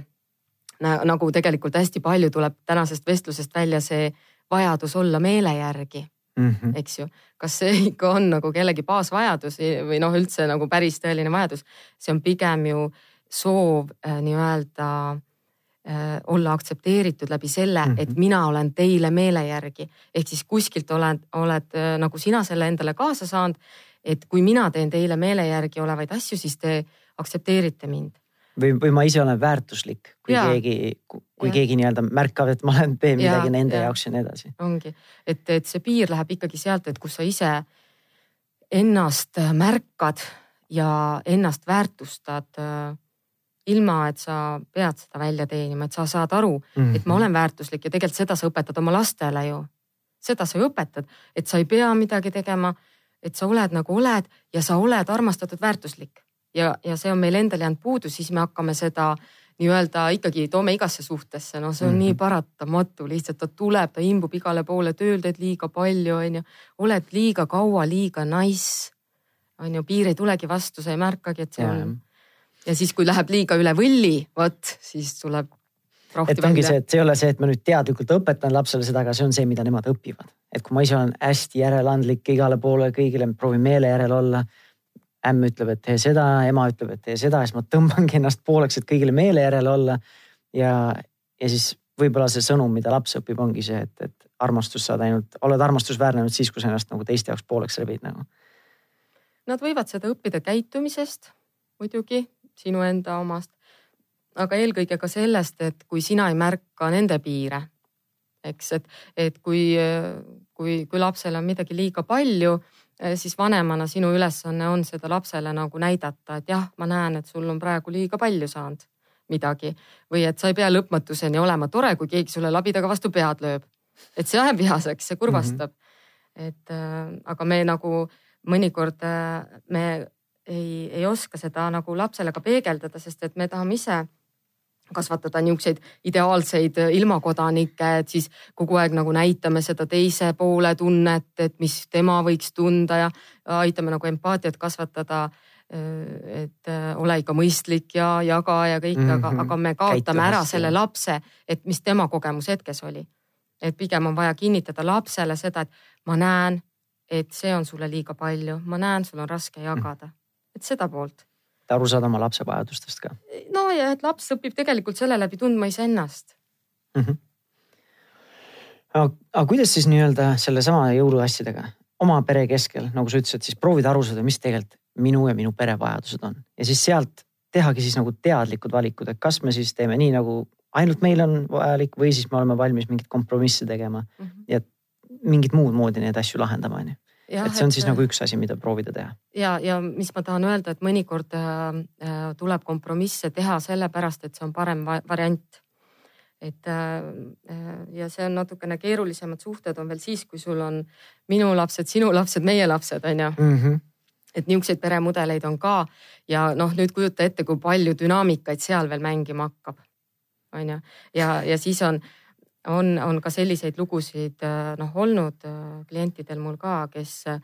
S2: nagu tegelikult hästi palju tuleb tänasest vestlusest välja see vajadus olla meele järgi mm, -hmm. eks ju. kas see ikka on nagu kellegi baasvajadus või noh, üldse nagu päris tõeline vajadus, see on pigem ju soov äh, nii-öelda äh, olla aktsepteeritud läbi selle mm, -hmm. et mina olen teile meele järgi. ehk siis kuskilt oled, oled äh, nagu sina selle endale kaasa saanud. et kui mina teen teile meele järgi olevaid asju, siis te aktsepteerite mind
S1: või, või ma ise olen väärtuslik, kui ja. keegi, kui ja. keegi nii-öelda märkab, et ma olen, teen midagi ja, nende ja. jaoks ja nii edasi.
S2: ongi, et, et see piir läheb ikkagi sealt, et kus sa ise ennast märkad ja ennast väärtustad äh, ilma, et sa pead seda välja teenima, et sa saad aru mm, -hmm. et ma mhm. olen väärtuslik ja tegelikult seda sa õpetad oma lastele ju. seda sa ju õpetad, et sa ei pea midagi tegema, et sa oled nagu oled ja sa oled armastatud, väärtuslik ja, ja see on meil endal jäänud puudu, siis me hakkame seda nii-öelda ikkagi toome igasse suhtesse, no see on mm -hmm. nii paratamatu, lihtsalt ta tuleb, ta imbub igale poole, tööl teed liiga palju, onju. oled liiga kaua liiga nice, onju, piir ei tulegi vastu, sa ei märkagi, et see ja. on. Ja siis, kui läheb liiga üle võlli, vot siis tuleb.
S1: et ongi välja. see, et see ei ole see, et ma nüüd teadlikult õpetan lapsele seda, aga see on see, mida nemad õpivad. et kui ma ise olen hästi järeleandlik igale poole, kõigile proovin meele järele olla ämm ütleb, et tee seda, ema ütleb, et tee seda, siis ma tõmbangi ennast pooleks, et kõigile meele järele olla. ja, ja siis võib-olla see sõnum, mida laps õpib, ongi see, et, et armastust saad ainult, oled armastusväärne ainult siis, kui sa ennast nagu teiste jaoks pooleks rebid nagu.
S2: Nad võivad seda õppida käitumisest muidugi, sinu enda omast. aga eelkõige ka sellest, et kui sina ei märka nende piire, eks, et, et kui, kui, kui lapsel on midagi liiga palju Äh, siis vanemana sinu ülesanne on seda lapsele nagu näidata, et jah, ma näen, et sul on praegu liiga palju saanud midagi või et sa ei pea lõpmatuseni olema tore, kui keegi sulle labidaga vastu pead lööb. et see ajab vihaseks, see kurvastab mm. -hmm. et äh, aga me nagu mõnikord äh, me ei, ei oska seda nagu lapsele ka peegeldada, sest et me tahame ise kasvatada niisuguseid ideaalseid ilmakodanikke, et siis kogu aeg nagu näitame seda teise poole tunnet, et mis tema võiks tunda ja aitame nagu empaatiat kasvatada. et ole ikka mõistlik ja jaga ja kõik mm, -hmm. aga, mhm. aga me kaotame ära selle lapse, et mis tema kogemus hetkes oli. et pigem on vaja kinnitada lapsele seda, et ma näen, et see on sulle liiga palju, ma näen, sul on raske jagada, et seda poolt
S1: aru saada oma lapse vajadustest ka.
S2: no ja et laps õpib tegelikult selle läbi tundma iseennast mm. -hmm.
S1: aga, aga kuidas siis nii-öelda sellesama jõuluasjadega oma pere keskel, nagu sa ütlesid, siis proovida aru saada, mis tegelikult minu ja minu pere vajadused on ja siis sealt tehagi siis nagu teadlikud valikud, et kas me siis teeme nii nagu ainult meil on vajalik või siis me oleme valmis mingeid kompromisse tegema mm -hmm. ja mingit muud moodi neid asju lahendama, onju et see on et, siis nagu üks asi, mida proovida teha.
S2: ja, ja mis ma tahan öelda, et mõnikord äh, äh tuleb kompromisse teha sellepärast, et see on parem variant. et äh, äh, ja see on natukene keerulisemad suhted on veel siis, kui sul on minu lapsed, sinu lapsed, meie lapsed on ju. -hmm et niisuguseid peremudeleid on ka ja noh, nüüd kujuta ette, kui palju dünaamikaid seal veel mängima hakkab. on ju, ja, ja siis on on, on ka selliseid lugusid äh, noh olnud äh, klientidel mul ka, kes äh,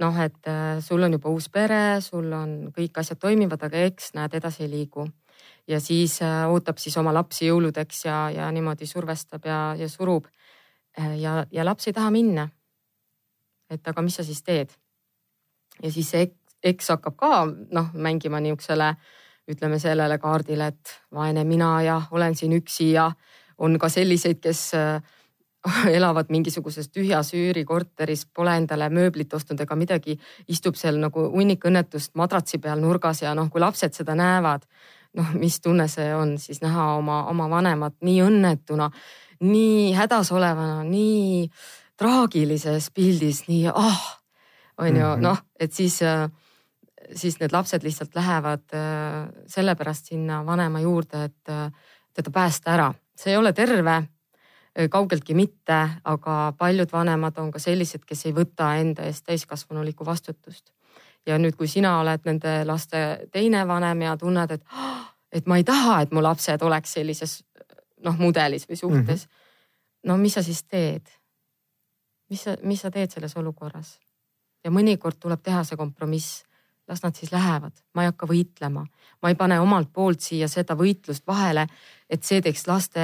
S2: noh, et sul on juba uus pere, sul on kõik asjad toimivad, aga eks näed, edasi ei liigu. ja siis ootab siis oma lapsi jõuludeks ja, ja niimoodi survestab ja, ja surub. ja, ja laps ei taha minna. et aga mis sa siis teed? ja siis see eks hakkab ka noh mängima niisugusele ütleme sellele kaardile, et vaene mina ja olen siin üksi ja on ka selliseid, kes äh, elavad mingisuguses tühjas üürikorteris, pole endale mööblit ostnud ega midagi, istub seal nagu hunnik õnnetust madratsi peal nurgas ja noh, kui lapsed seda näevad, noh, mis tunne see on siis näha oma, oma vanemat nii õnnetuna, nii hädas olevana, nii traagilises pildis, nii ah, on ju mhm. noh, et siis äh, siis need lapsed lihtsalt lähevad äh, sellepärast sinna vanema juurde, et teda päästa ära see ei ole terve, kaugeltki mitte, aga paljud vanemad on ka sellised, kes ei võta enda eest täiskasvanulikku vastutust. ja nüüd, kui sina oled nende laste teine vanem ja tunned, et, et ma ei taha, et mu lapsed oleks sellises noh, mudelis või suhtes mm. -hmm. no mis sa siis teed? mis sa, mis sa teed selles olukorras? ja mõnikord tuleb teha see kompromiss las nad siis lähevad, ma ei hakka võitlema, ma ei pane omalt poolt siia seda võitlust vahele, et see teeks laste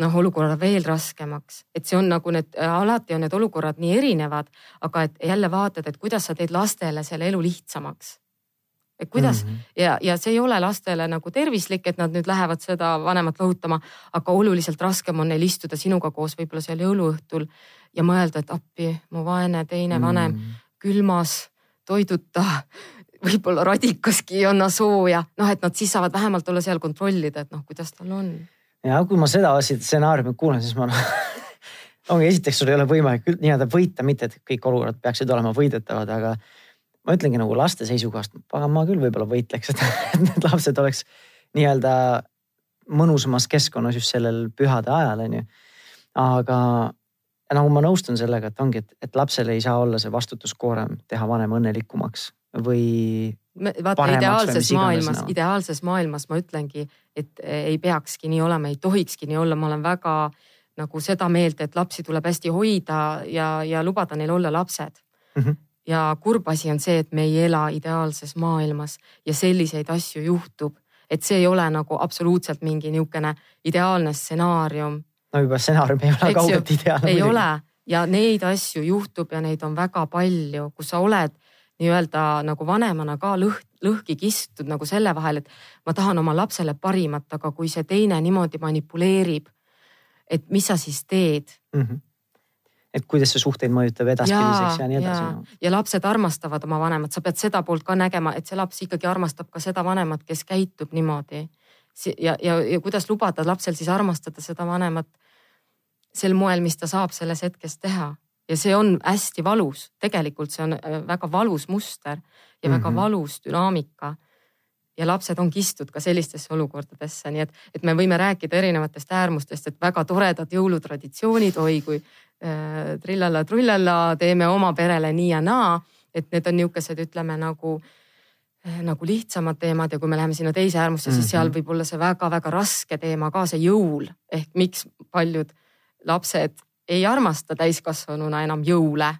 S2: noh, olukorra veel raskemaks, et see on nagu need, alati on need olukorrad nii erinevad, aga et jälle vaatad, et kuidas sa teed lastele selle elu lihtsamaks. et kuidas mm -hmm. ja, ja see ei ole lastele nagu tervislik, et nad nüüd lähevad seda vanemat lohutama, aga oluliselt raskem on neil istuda sinuga koos võib-olla seal jõuluõhtul ja mõelda, et appi, mu vaene teine vanem mm -hmm. külmas, toiduta, võib-olla radikaski ei anna sooja, noh, et nad siis saavad vähemalt olla seal kontrollida, et noh, kuidas tal on.
S1: ja kui ma seda stsenaariumi kuulen, siis ma noh ongi esiteks sul ei ole võimalik nii-öelda võita, mitte et kõik olukorrad peaksid olema võidetavad, aga ma ütlengi nagu laste seisukohast, pagan ma küll võib-olla võitleks, et need lapsed oleks nii-öelda mõnusamas keskkonnas just sellel pühade ajal, on ju. Aga nagu ma nõustun sellega, et ongi, et, et lapsel ei saa olla see vastutuskoorem teha vanem õnnelikumaks või.
S2: vaata ideaalses maailmas no., ideaalses maailmas ma ütlengi, et ei peakski nii olema, ei tohikski nii olla, ma olen väga nagu seda meelt, et lapsi tuleb hästi hoida ja, ja lubada neil olla lapsed mm. -hmm ja kurb asi on see, et me ei ela ideaalses maailmas ja selliseid asju juhtub, et see ei ole nagu absoluutselt mingi niisugune ideaalne stsenaarium.
S1: No juba stsenaarium ei ole kaugelt ideaalne.
S2: ei ole ja neid asju juhtub ja neid on väga palju, kus sa oled nii-öelda nagu vanemana ka lõh-, lõhki kistud nagu selle vahel, et ma tahan oma lapsele parimat, aga kui see teine niimoodi manipuleerib, et mis sa siis teed mm? -hmm
S1: et kuidas see suhteid mõjutab edaspidiseks ja, ja nii edasi
S2: no.. ja lapsed armastavad oma vanemat, sa pead seda poolt ka nägema, et see laps ikkagi armastab ka seda vanemat, kes käitub niimoodi. ja, ja, ja kuidas lubada lapsel siis armastada seda vanemat sel moel, mis ta saab selles hetkes teha ja see on hästi valus, tegelikult see on äh, väga valus muster ja väga mm -hmm. valus dünaamika ja lapsed on kistud ka sellistesse olukordadesse, nii et, et me võime rääkida erinevatest äärmustest, et väga toredad jõulutraditsioonid, oi kui äh, trillalla-trullalla, teeme oma perele nii ja naa. et need on niisugused, ütleme nagu äh, nagu lihtsamad teemad ja kui me läheme sinna teise äärmusse, siis mm -hmm. seal võib olla see väga-väga raske teema ka see jõul ehk miks paljud lapsed ei armasta täiskasvanuna enam jõule.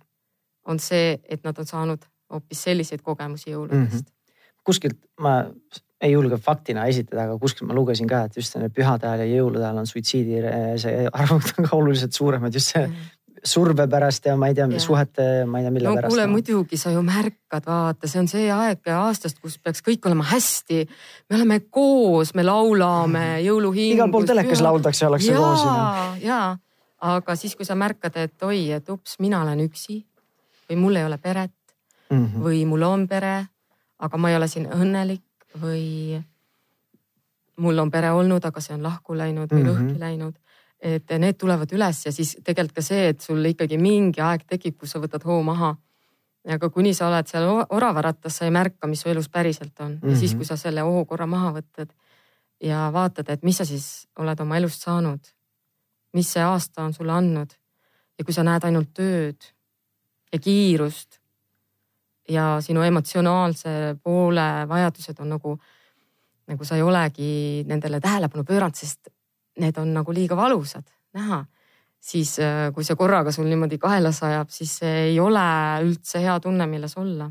S2: on see, et nad on saanud hoopis selliseid kogemusi jõuludest mm. -hmm
S1: kuskilt ma ei julge faktina esitada, aga kuskilt ma lugesin ka, et just pühade ajal ja jõulude ajal on suitsiidi see arvud on ka oluliselt suuremad just see mm. surve pärast ja ma ei tea, suhete, ma ei tea, mille
S2: no,
S1: pärast.
S2: kuule muidugi sa ju märkad, vaata, see on see aeg aastast, kus peaks kõik olema hästi. me oleme koos, me laulame mm. jõuluhingus.
S1: igal pool telekas püha... lauldakse, ollakse koos.
S2: ja, ja, aga siis, kui sa märkad, et oi, et ups, mina olen üksi või mul ei ole peret mm -hmm. või mul on pere aga ma ei ole siin õnnelik või mul on pere olnud, aga see on lahku läinud või mm -hmm. lõhki läinud. et need tulevad üles ja siis tegelikult ka see, et sul ikkagi mingi aeg tekib, kus sa võtad hoo maha. aga kuni sa oled seal oravaratas, sa ei märka, mis su elus päriselt on mm -hmm. ja siis, mhm. kui sa selle hoo korra maha võtad ja vaatad, et mis sa siis oled oma elust saanud. Mis see aasta on sulle andnud ja kui sa näed ainult tööd ja kiirust ja sinu emotsionaalse poole vajadused on nagu, nagu sa ei olegi nendele tähelepanu pööranud, sest need on nagu liiga valusad näha. siis äh, kui see korraga sul niimoodi kaela sajab, siis see ei ole üldse hea tunne, milles olla.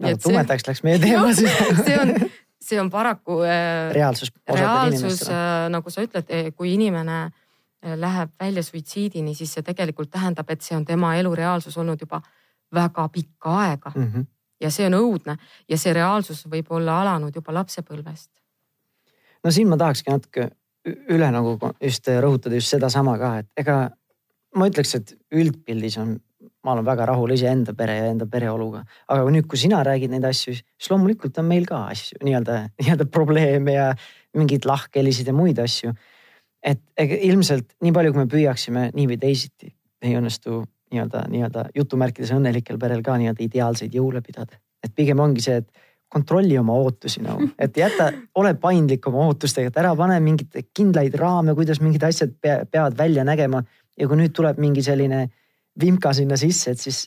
S1: nagu tumedaks läks meie teema siis
S2: see on, see on paraku
S1: äh,. reaalsus.
S2: reaalsus, äh, nagu sa ütled, eh, kui inimene äh, läheb välja suitsiidini, siis see tegelikult tähendab, et see on tema elu reaalsus olnud juba väga pikka aega mm. -hmm. ja see on õudne ja see reaalsus võib olla alanud juba lapsepõlvest.
S1: no siin ma tahakski natuke üle nagu just rõhutada just sedasama ka, et ega ma ütleks, et üldpildis on, ma olen väga rahul iseenda pere ja enda pereoluga. aga nüüd, kui sina räägid neid asju, siis loomulikult on meil ka asju nii-öelda, nii-öelda probleeme ja mingeid lahkhelisid ja muid asju. et ega ilmselt nii palju, kui me püüaksime nii või teisiti, ei õnnestu nii-öelda, nii-öelda jutumärkides õnnelikel perel ka nii-öelda ideaalseid jõule pidada. et pigem ongi see, et kontrolli oma ootusi nagu, et jäta, ole paindlik oma ootustega, et ära pane mingeid kindlaid raame, kuidas mingid asjad pea, peavad välja nägema. ja kui nüüd tuleb mingi selline vimka sinna sisse, et siis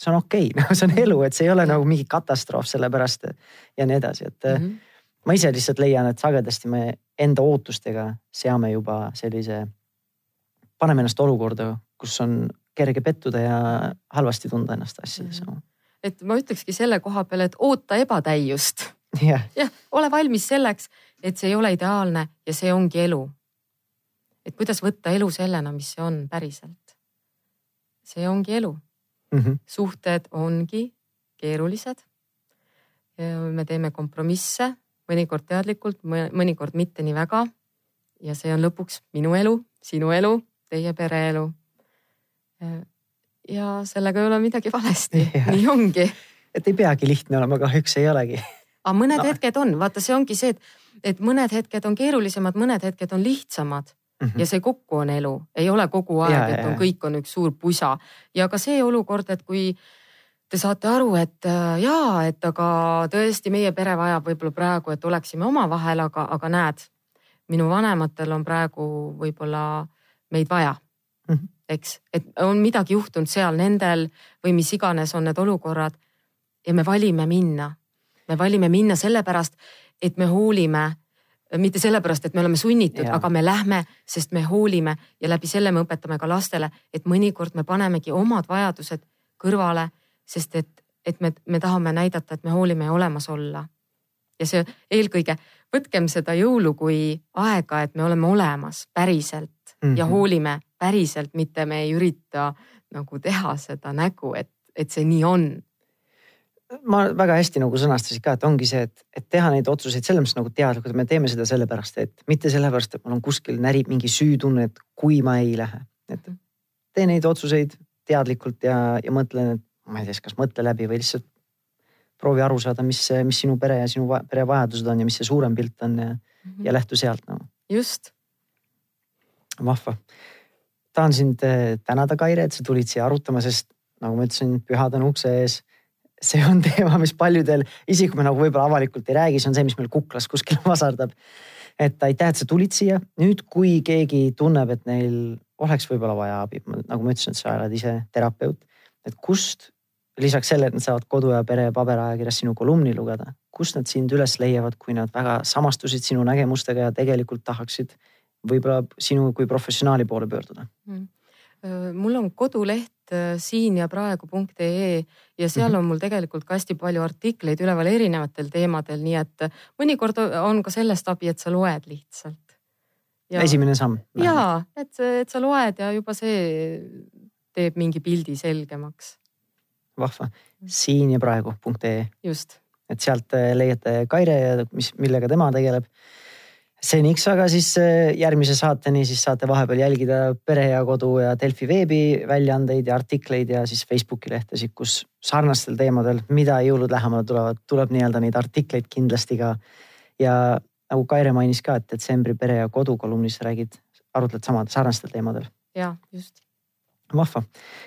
S1: see on okei okay. see on elu, et see ei ole nagu mingi katastroof sellepärast ja nii edasi, et mm. -hmm. ma ise lihtsalt leian, et sagedasti me enda ootustega seame juba sellise, paneme ennast olukorda, kus on kerge pettuda ja halvasti tunda ennast asjades mm.
S2: et ma ütlekski selle koha peale, et oota ebatäiust.
S1: jah
S2: ja,, ole valmis selleks, et see ei ole ideaalne ja see ongi elu. et kuidas võtta elu sellena, mis see on päriselt. See ongi elu mm. -hmm. suhted ongi keerulised. me teeme kompromisse, mõnikord teadlikult, mõnikord mitte nii väga. ja see on lõpuks minu elu, sinu elu, teie pereelu. ja sellega ei ole midagi valesti, nii ongi.
S1: et ei peagi lihtne olema, kahjuks ei olegi.
S2: aga mõned no. hetked on, vaata, see ongi see, et, et mõned hetked on keerulisemad, mõned hetked on lihtsamad Mm -hmm. ja see kokku on elu, ei ole kogu aeg, et on, kõik on üks suur pusa ja ka see olukord, et kui te saate aru, et äh, jaa, et aga tõesti meie pere vajab võib-olla praegu, et oleksime omavahel, aga, aga näed, minu vanematel on praegu võib-olla meid vaja mm. -hmm. eks, et on midagi juhtunud seal nendel või mis iganes on need olukorrad. ja me valime minna, me valime minna sellepärast, et me hoolime mitte sellepärast, et me oleme sunnitud, aga me lähme, sest me hoolime ja läbi selle me õpetame ka lastele, et mõnikord me panemegi omad vajadused kõrvale sest et, et me, me tahame näidata, et me hoolime ja olemas olla. ja see eelkõige, võtkem seda jõulu kui aega, et me oleme olemas päriselt mm -hmm. ja mhm. hoolime päriselt, mitte me ei ürita nagu teha seda nägu, et, et see nii on
S1: ma väga hästi nagu sõnastasid ka, et ongi see, et, et teha neid otsuseid selles mõttes nagu teadlikult, me teeme seda sellepärast, et mitte sellepärast, et mul on kuskil närib mingi süütunne, et kui ma ei lähe, et tee neid otsuseid teadlikult ja, ja mõtlen, et ma ei tea, kas mõtle läbi või lihtsalt proovi aru saada, mis, mis sinu pere ja sinu pere vajadused on ja mis see suurem pilt on ja mm, -hmm. ja lähtu sealt nagu.
S2: just.
S1: vahva. tahan sind eh, tänada, Kaire, et sa tulid siia arutama, sest nagu ma ütlesin, pühad on ukse ees. See on teema, mis paljudel, isegi kui me nagu võib-olla avalikult ei räägi, see on see, mis meil kuklas kuskil vasardab. et aitäh, et sa tulid siia. nüüd, kui keegi tunneb, et neil oleks võib-olla vaja abi, nagu ma ütlesin, et sa oled ise terapeut, et kust lisaks sellele, et nad saavad Kodu ja Pere paberajakirjas sinu kolumni lugeda, kust nad sind üles leiavad, kui nad väga samastusid sinu nägemustega ja tegelikult tahaksid võib-olla sinu kui professionaali poole pöörduda mm.?
S2: mul on koduleht siin ja praegu.ee ja seal -hmm. on mul tegelikult ka hästi palju artikleid üleval erinevatel teemadel, nii et mõnikord on ka sellest abi, et sa loed lihtsalt.
S1: esimene samm.
S2: ja et, et sa loed ja juba see teeb mingi pildi selgemaks
S1: vahva, siin ja praegu.ee.
S2: just.
S1: et sealt äh, leiate Kaire ja mis, millega tema tegeleb. Seniks aga siis äh, järgmise saateni siis saate vahepeal jälgida Pere ja Kodu ja Delfi veebiväljaandeid ja artikleid ja siis Facebooki lehtesid, kus sarnastel teemadel, mida jõulud lähemale tulevad, tuleb nii-öelda neid artikleid kindlasti ka. ja nagu Kaire mainis ka, et detsembri Pere ja Kodu kolumnis räägid, arutled samad sarnastel teemadel.
S2: ja just
S1: vahva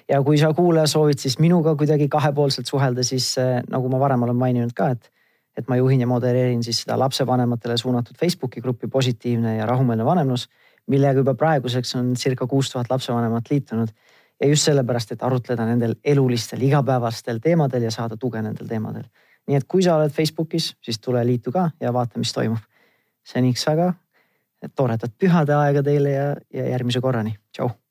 S1: ja kui sa kuulaja soovid siis minuga kuidagi kahepoolselt suhelda, siis äh, nagu ma varem olen maininud ka, et, et ma juhin ja modereerin siis seda lapsevanematele suunatud Facebooki gruppi Positiivne ja rahumeelne vanemlus, millega juba praeguseks on circa kuus tuhat lapsevanemat liitunud. ja just sellepärast, et arutleda nendel elulistel igapäevastel teemadel ja saada tuge nendel teemadel. nii et kui sa oled Facebookis, siis tule liitu ka ja vaata, mis toimub. seniks aga toredat pühade aega teile ja, ja järgmise korrani, tšau